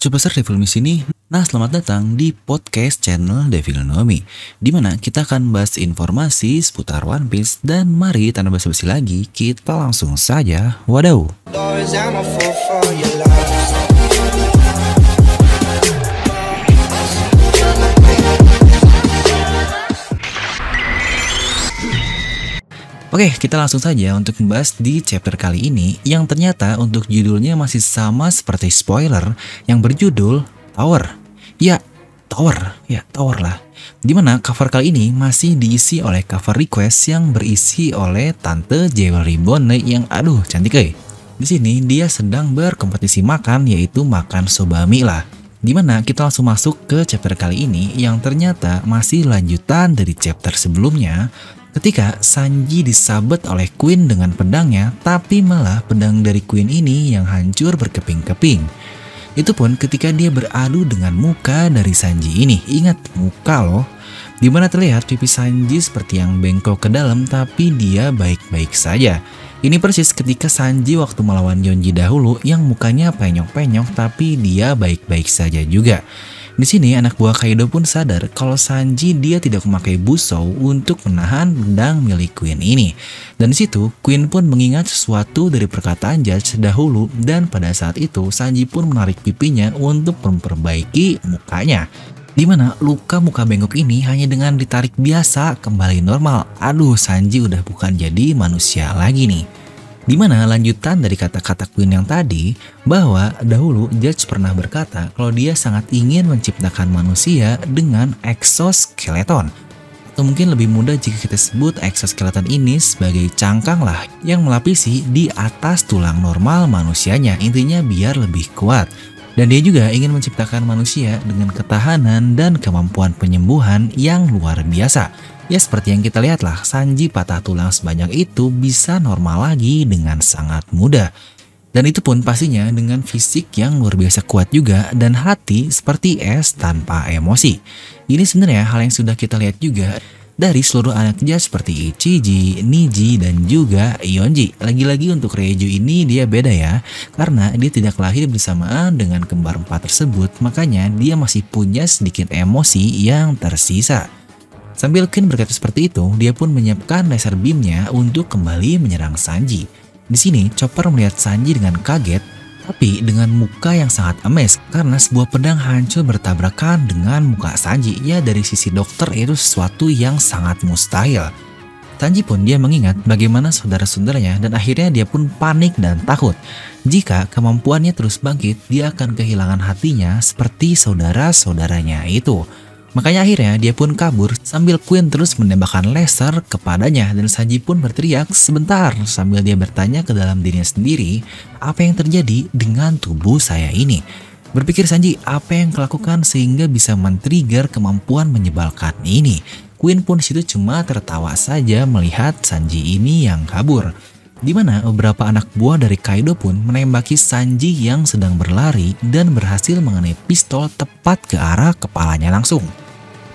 Superstar Devil Me sini. Nah, selamat datang di podcast channel Devil Nomi, di mana kita akan bahas informasi seputar One Piece dan mari tanpa basa-basi lagi, kita langsung saja. Wadaw. Oke, kita langsung saja untuk membahas di chapter kali ini yang ternyata untuk judulnya masih sama seperti spoiler yang berjudul Tower. Ya, Tower. Ya, Tower lah. Di mana cover kali ini masih diisi oleh cover request yang berisi oleh Tante Jewelry Bonne yang aduh cantik eh. Di sini dia sedang berkompetisi makan yaitu makan sobami lah. Di mana kita langsung masuk ke chapter kali ini yang ternyata masih lanjutan dari chapter sebelumnya Ketika Sanji disabet oleh Queen dengan pedangnya, tapi malah pedang dari Queen ini yang hancur berkeping-keping. Itu pun ketika dia beradu dengan muka dari Sanji ini. Ingat, muka loh. Di mana terlihat pipi Sanji seperti yang bengkok ke dalam tapi dia baik-baik saja. Ini persis ketika Sanji waktu melawan Yonji dahulu yang mukanya penyok-penyok tapi dia baik-baik saja juga. Di sini anak buah Kaido pun sadar kalau Sanji dia tidak memakai busou untuk menahan pedang milik Queen ini. Dan di situ Queen pun mengingat sesuatu dari perkataan Judge dahulu dan pada saat itu Sanji pun menarik pipinya untuk memperbaiki mukanya. Di mana luka muka bengkok ini hanya dengan ditarik biasa kembali normal. Aduh, Sanji udah bukan jadi manusia lagi nih. Di mana lanjutan dari kata-kata Queen yang tadi, bahwa dahulu Judge pernah berkata kalau dia sangat ingin menciptakan manusia dengan exoskeleton. Atau mungkin lebih mudah jika kita sebut exoskeleton ini sebagai cangkang lah yang melapisi di atas tulang normal manusianya, intinya biar lebih kuat. Dan dia juga ingin menciptakan manusia dengan ketahanan dan kemampuan penyembuhan yang luar biasa Ya seperti yang kita lihat lah, Sanji patah tulang sebanyak itu bisa normal lagi dengan sangat mudah. Dan itu pun pastinya dengan fisik yang luar biasa kuat juga dan hati seperti es tanpa emosi. Ini sebenarnya hal yang sudah kita lihat juga dari seluruh anak dia seperti Ichiji, Niji, dan juga Yonji. Lagi-lagi untuk Reiju ini dia beda ya, karena dia tidak lahir bersamaan dengan kembar empat tersebut, makanya dia masih punya sedikit emosi yang tersisa. Sambil Queen berkata seperti itu, dia pun menyiapkan laser beamnya untuk kembali menyerang Sanji. Di sini, Chopper melihat Sanji dengan kaget, tapi dengan muka yang sangat emes karena sebuah pedang hancur bertabrakan dengan muka Sanji. Ya dari sisi dokter itu sesuatu yang sangat mustahil. Sanji pun dia mengingat bagaimana saudara-saudaranya dan akhirnya dia pun panik dan takut. Jika kemampuannya terus bangkit, dia akan kehilangan hatinya seperti saudara-saudaranya itu. Makanya akhirnya dia pun kabur sambil Queen terus menembakkan laser kepadanya dan Sanji pun berteriak sebentar sambil dia bertanya ke dalam dirinya sendiri apa yang terjadi dengan tubuh saya ini. Berpikir Sanji apa yang kelakukan sehingga bisa men-trigger kemampuan menyebalkan ini. Queen pun situ cuma tertawa saja melihat Sanji ini yang kabur di mana beberapa anak buah dari Kaido pun menembaki Sanji yang sedang berlari dan berhasil mengenai pistol tepat ke arah kepalanya langsung.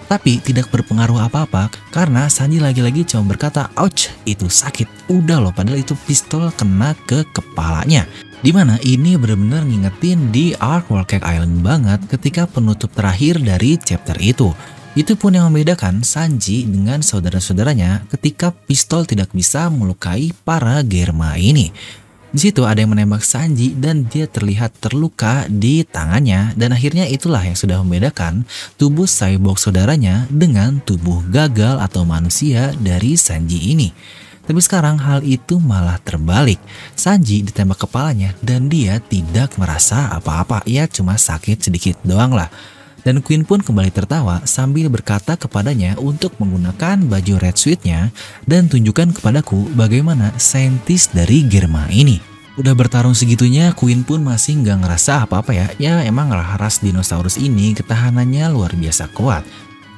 Tapi tidak berpengaruh apa-apa karena Sanji lagi-lagi cuma berkata, ouch itu sakit. Udah loh padahal itu pistol kena ke kepalanya. Di mana ini benar-benar ngingetin di Ark World Cake Island banget ketika penutup terakhir dari chapter itu. Itu pun yang membedakan Sanji dengan saudara-saudaranya ketika pistol tidak bisa melukai para Germa ini. Di situ ada yang menembak Sanji dan dia terlihat terluka di tangannya dan akhirnya itulah yang sudah membedakan tubuh cyborg saudaranya dengan tubuh gagal atau manusia dari Sanji ini. Tapi sekarang hal itu malah terbalik. Sanji ditembak kepalanya dan dia tidak merasa apa-apa. Ia cuma sakit sedikit doang lah. Dan Queen pun kembali tertawa sambil berkata kepadanya untuk menggunakan baju red suitnya dan tunjukkan kepadaku bagaimana saintis dari Germa ini. Udah bertarung segitunya, Queen pun masih nggak ngerasa apa-apa ya. Ya emang ras dinosaurus ini ketahanannya luar biasa kuat.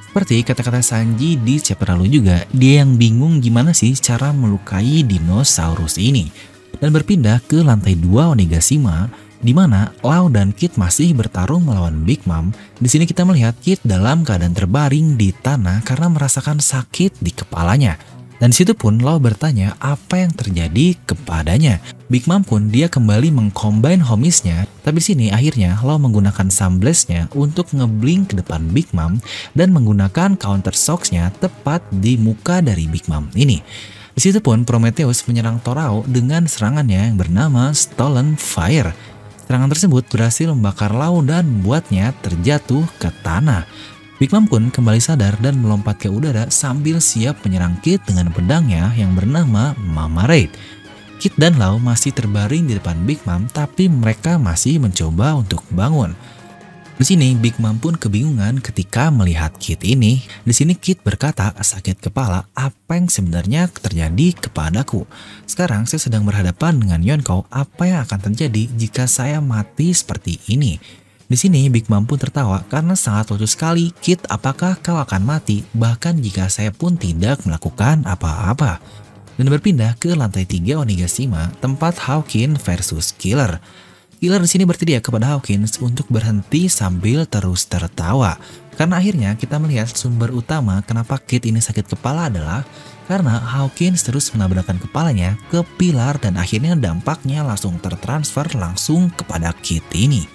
Seperti kata-kata Sanji di chapter lalu juga, dia yang bingung gimana sih cara melukai dinosaurus ini. Dan berpindah ke lantai 2 Onigashima, di mana Lau dan Kit masih bertarung melawan Big Mom. Di sini kita melihat Kit dalam keadaan terbaring di tanah karena merasakan sakit di kepalanya. Dan situ pun Lau bertanya apa yang terjadi kepadanya. Big Mom pun dia kembali mengcombine homisnya, tapi sini akhirnya Lau menggunakan Sunblast-nya untuk ngeblink ke depan Big Mom dan menggunakan counter shocks-nya tepat di muka dari Big Mom ini. Di situ pun Prometheus menyerang Torao dengan serangannya yang bernama Stolen Fire. Serangan tersebut berhasil membakar Lau dan membuatnya terjatuh ke tanah. Big Mom pun kembali sadar dan melompat ke udara sambil siap menyerang Kit dengan pedangnya yang bernama Mama Raid. Kit dan Lau masih terbaring di depan Big Mom tapi mereka masih mencoba untuk bangun. Di sini Big Mom pun kebingungan ketika melihat Kit ini. Di sini Kit berkata sakit kepala apa yang sebenarnya terjadi kepadaku. Sekarang saya sedang berhadapan dengan Yonko apa yang akan terjadi jika saya mati seperti ini. Di sini Big Mom pun tertawa karena sangat lucu sekali. Kit, apakah kau akan mati bahkan jika saya pun tidak melakukan apa-apa? Dan berpindah ke lantai 3 Onigashima, tempat Hawkins versus Killer. Killer di sini berteriak kepada Hawkins untuk berhenti sambil terus tertawa. Karena akhirnya kita melihat sumber utama kenapa Kit ini sakit kepala adalah karena Hawkins terus menabrakkan kepalanya ke pilar dan akhirnya dampaknya langsung tertransfer langsung kepada Kit ini.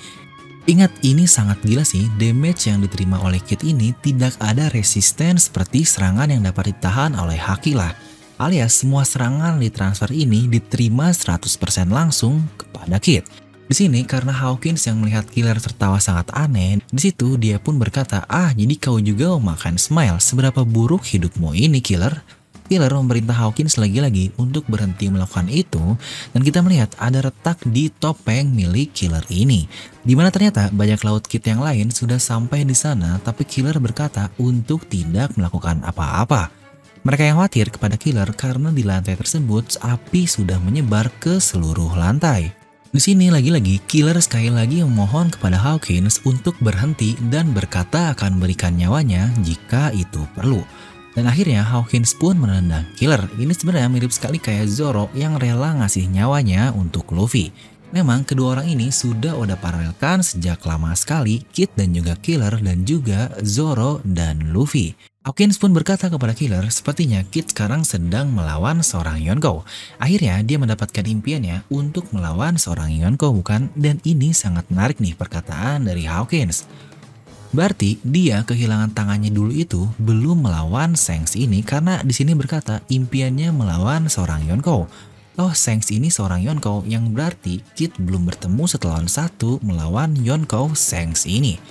Ingat ini sangat gila sih, damage yang diterima oleh Kit ini tidak ada resisten seperti serangan yang dapat ditahan oleh Hakila. Alias semua serangan di transfer ini diterima 100% langsung kepada Kit. Di sini karena Hawkins yang melihat Killer tertawa sangat aneh, di situ dia pun berkata, "Ah, jadi kau juga mau makan smile. Seberapa buruk hidupmu ini, Killer?" Killer memerintah Hawkins lagi-lagi untuk berhenti melakukan itu dan kita melihat ada retak di topeng milik Killer ini. Di mana ternyata banyak laut kit yang lain sudah sampai di sana tapi Killer berkata untuk tidak melakukan apa-apa. Mereka yang khawatir kepada Killer karena di lantai tersebut api sudah menyebar ke seluruh lantai. Di sini lagi-lagi Killer sekali lagi memohon kepada Hawkins untuk berhenti dan berkata akan memberikan nyawanya jika itu perlu. Dan akhirnya Hawkins pun menendang Killer. Ini sebenarnya mirip sekali kayak Zoro yang rela ngasih nyawanya untuk Luffy. Memang kedua orang ini sudah udah paralelkan sejak lama sekali Kid dan juga Killer dan juga Zoro dan Luffy. Hawkins pun berkata kepada Killer, sepertinya Kid sekarang sedang melawan seorang Yonko. Akhirnya dia mendapatkan impiannya untuk melawan seorang Yonko bukan? Dan ini sangat menarik nih perkataan dari Hawkins. Berarti dia kehilangan tangannya dulu itu belum melawan Sengs ini karena di sini berkata impiannya melawan seorang Yonko. Oh, Sengs ini seorang Yonko yang berarti Kit belum bertemu setelah satu melawan Yonko Sengs ini.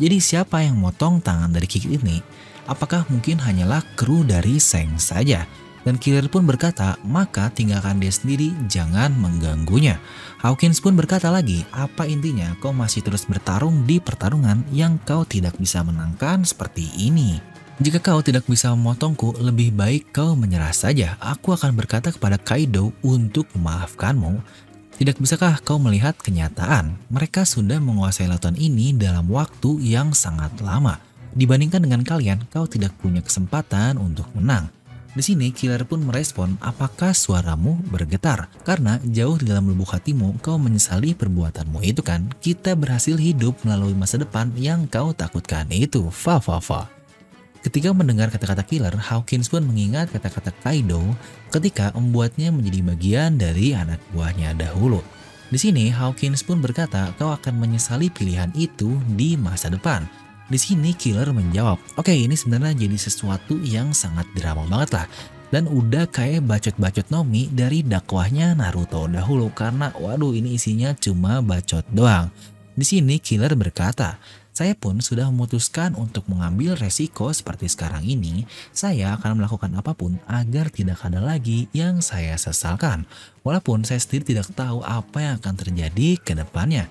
Jadi siapa yang motong tangan dari Kit ini? Apakah mungkin hanyalah kru dari Sengs saja? Dan Killer pun berkata, maka tinggalkan dia sendiri, jangan mengganggunya. Hawkins pun berkata lagi, apa intinya kau masih terus bertarung di pertarungan yang kau tidak bisa menangkan seperti ini. Jika kau tidak bisa memotongku, lebih baik kau menyerah saja. Aku akan berkata kepada Kaido untuk memaafkanmu. Tidak bisakah kau melihat kenyataan? Mereka sudah menguasai lautan ini dalam waktu yang sangat lama. Dibandingkan dengan kalian, kau tidak punya kesempatan untuk menang. Di sini killer pun merespon apakah suaramu bergetar? Karena jauh di dalam lubuk hatimu kau menyesali perbuatanmu itu kan? Kita berhasil hidup melalui masa depan yang kau takutkan itu. Fa fa fa. Ketika mendengar kata-kata killer, Hawkins pun mengingat kata-kata Kaido ketika membuatnya menjadi bagian dari anak buahnya dahulu. Di sini Hawkins pun berkata kau akan menyesali pilihan itu di masa depan. Di sini Killer menjawab, oke okay, ini sebenarnya jadi sesuatu yang sangat drama banget lah. Dan udah kayak bacot-bacot Nomi dari dakwahnya Naruto dahulu karena waduh ini isinya cuma bacot doang. Di sini Killer berkata, saya pun sudah memutuskan untuk mengambil resiko seperti sekarang ini, saya akan melakukan apa pun agar tidak ada lagi yang saya sesalkan. Walaupun saya sendiri tidak tahu apa yang akan terjadi ke depannya.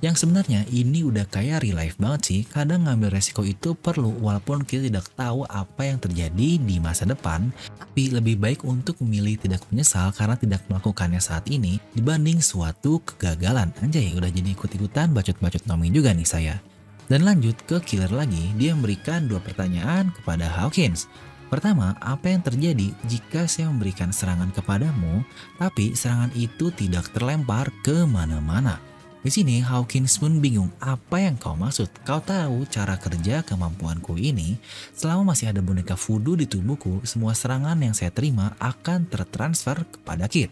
Yang sebenarnya ini udah kayak real life banget sih, kadang ngambil resiko itu perlu walaupun kita tidak tahu apa yang terjadi di masa depan, tapi lebih baik untuk memilih tidak menyesal karena tidak melakukannya saat ini dibanding suatu kegagalan. Anjay, udah jadi ikut-ikutan bacot-bacot nomi juga nih saya. Dan lanjut ke killer lagi, dia memberikan dua pertanyaan kepada Hawkins. Pertama, apa yang terjadi jika saya memberikan serangan kepadamu, tapi serangan itu tidak terlempar ke mana-mana? Di sini Hawkins pun bingung apa yang kau maksud. Kau tahu cara kerja kemampuanku ini. Selama masih ada boneka voodoo di tubuhku, semua serangan yang saya terima akan tertransfer kepada Kit.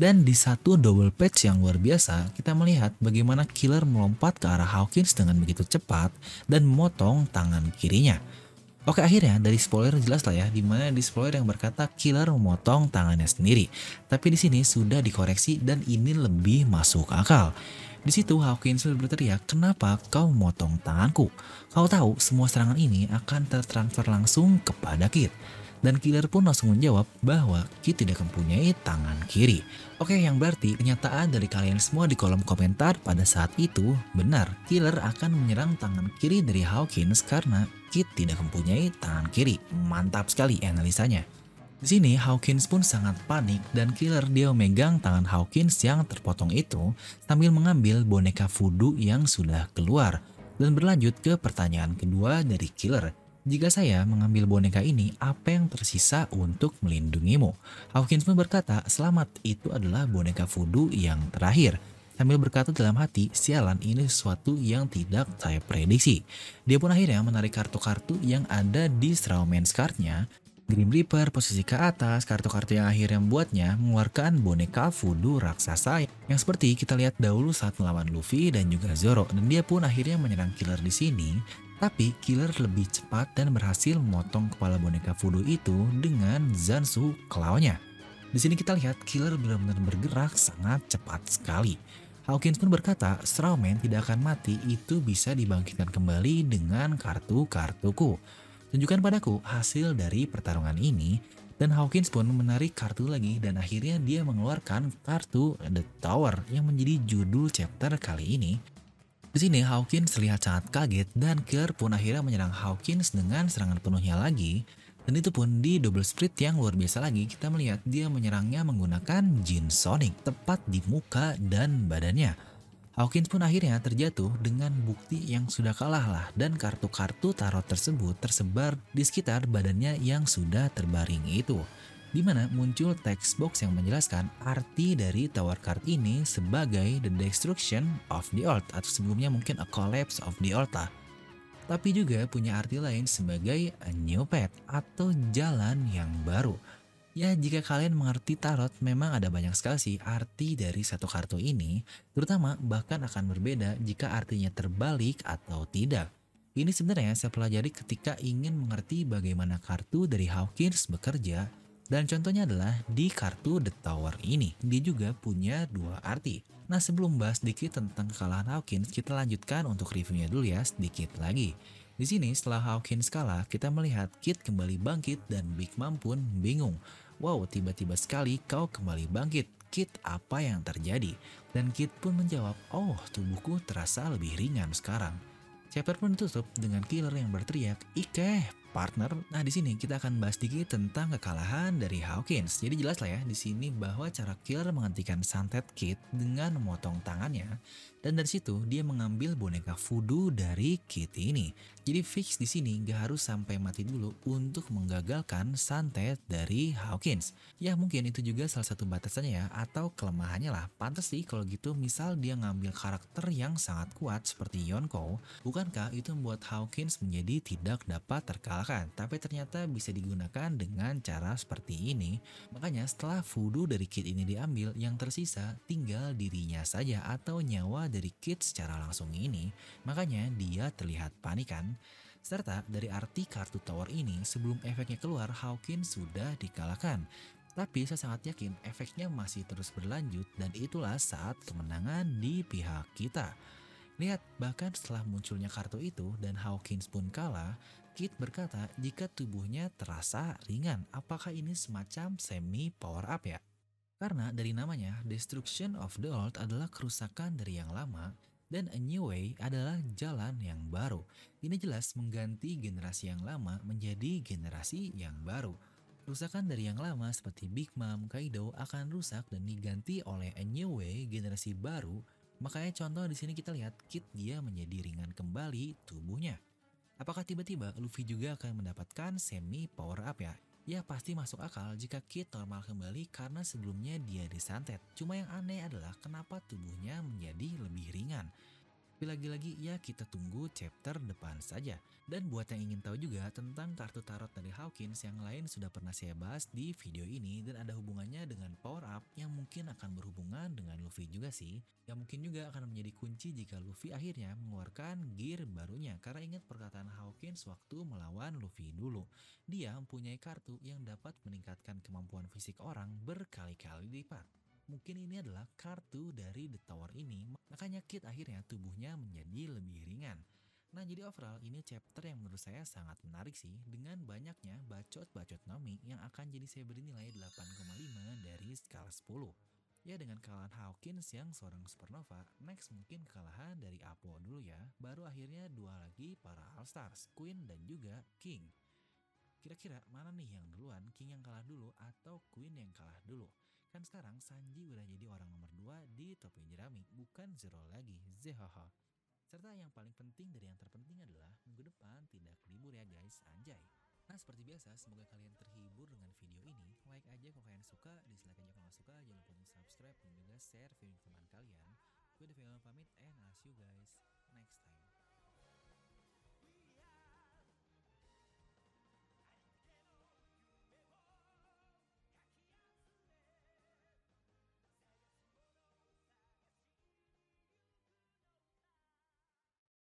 Dan di satu double patch yang luar biasa, kita melihat bagaimana killer melompat ke arah Hawkins dengan begitu cepat dan memotong tangan kirinya. Oke akhirnya dari spoiler jelas lah ya di mana di spoiler yang berkata killer memotong tangannya sendiri. Tapi di sini sudah dikoreksi dan ini lebih masuk akal. Di situ Hawkins berteriak, kenapa kau memotong tanganku? Kau tahu semua serangan ini akan tertransfer langsung kepada Kit. Dan killer pun langsung menjawab bahwa Kit tidak mempunyai tangan kiri. Oke, yang berarti kenyataan dari kalian semua di kolom komentar pada saat itu benar. Killer akan menyerang tangan kiri dari Hawkins karena Kit tidak mempunyai tangan kiri. Mantap sekali analisanya. Di sini Hawkins pun sangat panik dan killer dia memegang tangan Hawkins yang terpotong itu sambil mengambil boneka voodoo yang sudah keluar dan berlanjut ke pertanyaan kedua dari killer jika saya mengambil boneka ini, apa yang tersisa untuk melindungimu? Hawkins pun berkata, selamat itu adalah boneka voodoo yang terakhir. Sambil berkata dalam hati, sialan ini sesuatu yang tidak saya prediksi. Dia pun akhirnya menarik kartu-kartu yang ada di Strawman's cardnya. Grim Reaper posisi ke atas, kartu-kartu yang akhirnya membuatnya mengeluarkan boneka voodoo raksasa yang seperti kita lihat dahulu saat melawan Luffy dan juga Zoro dan dia pun akhirnya menyerang killer di sini tapi killer lebih cepat dan berhasil memotong kepala boneka voodoo itu dengan Zansu klaunya. Di sini kita lihat killer benar-benar bergerak sangat cepat sekali. Hawkins pun berkata, Strawman tidak akan mati itu bisa dibangkitkan kembali dengan kartu-kartuku. Tunjukkan padaku hasil dari pertarungan ini dan Hawkins pun menarik kartu lagi dan akhirnya dia mengeluarkan kartu The Tower yang menjadi judul chapter kali ini di sini Hawkins terlihat sangat kaget dan Killer pun akhirnya menyerang Hawkins dengan serangan penuhnya lagi. Dan itu pun di double split yang luar biasa lagi kita melihat dia menyerangnya menggunakan Jin Sonic tepat di muka dan badannya. Hawkins pun akhirnya terjatuh dengan bukti yang sudah kalah lah dan kartu-kartu tarot tersebut tersebar di sekitar badannya yang sudah terbaring itu di mana muncul text box yang menjelaskan arti dari tower card ini sebagai the destruction of the earth atau sebelumnya mungkin a collapse of the earth lah. Tapi juga punya arti lain sebagai a new path atau jalan yang baru. Ya jika kalian mengerti tarot memang ada banyak sekali sih arti dari satu kartu ini, terutama bahkan akan berbeda jika artinya terbalik atau tidak. Ini sebenarnya saya pelajari ketika ingin mengerti bagaimana kartu dari Hawkins bekerja dan contohnya adalah di kartu The Tower ini, dia juga punya dua arti. Nah sebelum bahas sedikit tentang kekalahan Hawkins, kita lanjutkan untuk reviewnya dulu ya sedikit lagi. Di sini setelah Hawkins kalah, kita melihat Kit kembali bangkit dan Big Mom pun bingung. Wow, tiba-tiba sekali kau kembali bangkit. Kit, apa yang terjadi? Dan Kit pun menjawab, oh tubuhku terasa lebih ringan sekarang. Chapter pun ditutup dengan killer yang berteriak, Ike, partner. Nah, di sini kita akan bahas sedikit tentang kekalahan dari Hawkins. Jadi jelas lah ya di sini bahwa cara killer menghentikan santet Kit dengan memotong tangannya dan dari situ dia mengambil boneka voodoo dari Kit ini. Jadi fix di sini gak harus sampai mati dulu untuk menggagalkan santet dari Hawkins. Ya mungkin itu juga salah satu batasannya ya atau kelemahannya lah. Pantas sih kalau gitu misal dia ngambil karakter yang sangat kuat seperti Yonko, bukankah itu membuat Hawkins menjadi tidak dapat terkalahkan? Tapi ternyata bisa digunakan dengan cara seperti ini. Makanya setelah voodoo dari Kit ini diambil, yang tersisa tinggal dirinya saja atau nyawa dari Kit secara langsung ini, makanya dia terlihat panikan. Serta dari arti kartu tower ini, sebelum efeknya keluar, Hawkins sudah dikalahkan. Tapi saya sangat yakin efeknya masih terus berlanjut dan itulah saat kemenangan di pihak kita. Lihat, bahkan setelah munculnya kartu itu dan Hawkins pun kalah, Kit berkata jika tubuhnya terasa ringan, apakah ini semacam semi power up ya? Karena dari namanya, Destruction of the Old adalah kerusakan dari yang lama, dan A New Way adalah jalan yang baru. Ini jelas mengganti generasi yang lama menjadi generasi yang baru. Kerusakan dari yang lama seperti Big Mom, Kaido akan rusak dan diganti oleh A New Way generasi baru. Makanya contoh di sini kita lihat Kit dia menjadi ringan kembali tubuhnya. Apakah tiba-tiba Luffy juga akan mendapatkan semi power up ya? Ya pasti masuk akal jika Kit normal kembali karena sebelumnya dia disantet. Cuma yang aneh adalah kenapa tubuhnya menjadi lebih ringan. Tapi lagi-lagi ya kita tunggu chapter depan saja. Dan buat yang ingin tahu juga tentang kartu tarot dari Hawkins yang lain sudah pernah saya bahas di video ini dan ada hubungannya dengan power up yang mungkin akan berhubungan dengan Luffy juga sih. Yang mungkin juga akan menjadi kunci jika Luffy akhirnya mengeluarkan gear barunya karena ingat perkataan Hawkins waktu melawan Luffy dulu. Dia mempunyai kartu yang dapat meningkatkan kemampuan fisik orang berkali-kali lipat. Mungkin ini adalah kartu dari The Tower ini, makanya Kit akhirnya tubuhnya menjadi lebih ringan. Nah jadi overall ini chapter yang menurut saya sangat menarik sih dengan banyaknya bacot-bacot Nomi yang akan jadi saya beri nilai 8,5 dari skala 10. Ya dengan kekalahan Hawkins yang seorang supernova, next mungkin kekalahan dari Apo dulu ya, baru akhirnya dua lagi para All Stars, Queen dan juga King. Kira-kira mana nih yang duluan, King yang kalah dulu atau Queen yang kalah dulu? Kan sekarang Sanji udah jadi orang nomor 2 di topi jerami, bukan Zero lagi, Zehaha. Serta yang paling penting dari yang terpenting adalah minggu depan tidak libur ya guys, anjay. Nah seperti biasa, semoga kalian terhibur dengan video ini. Like aja kalau kalian suka, dislike aja kalau nggak suka. Jangan lupa untuk subscribe dan juga share video teman kalian. Gue udah pamit and I'll see you guys next time.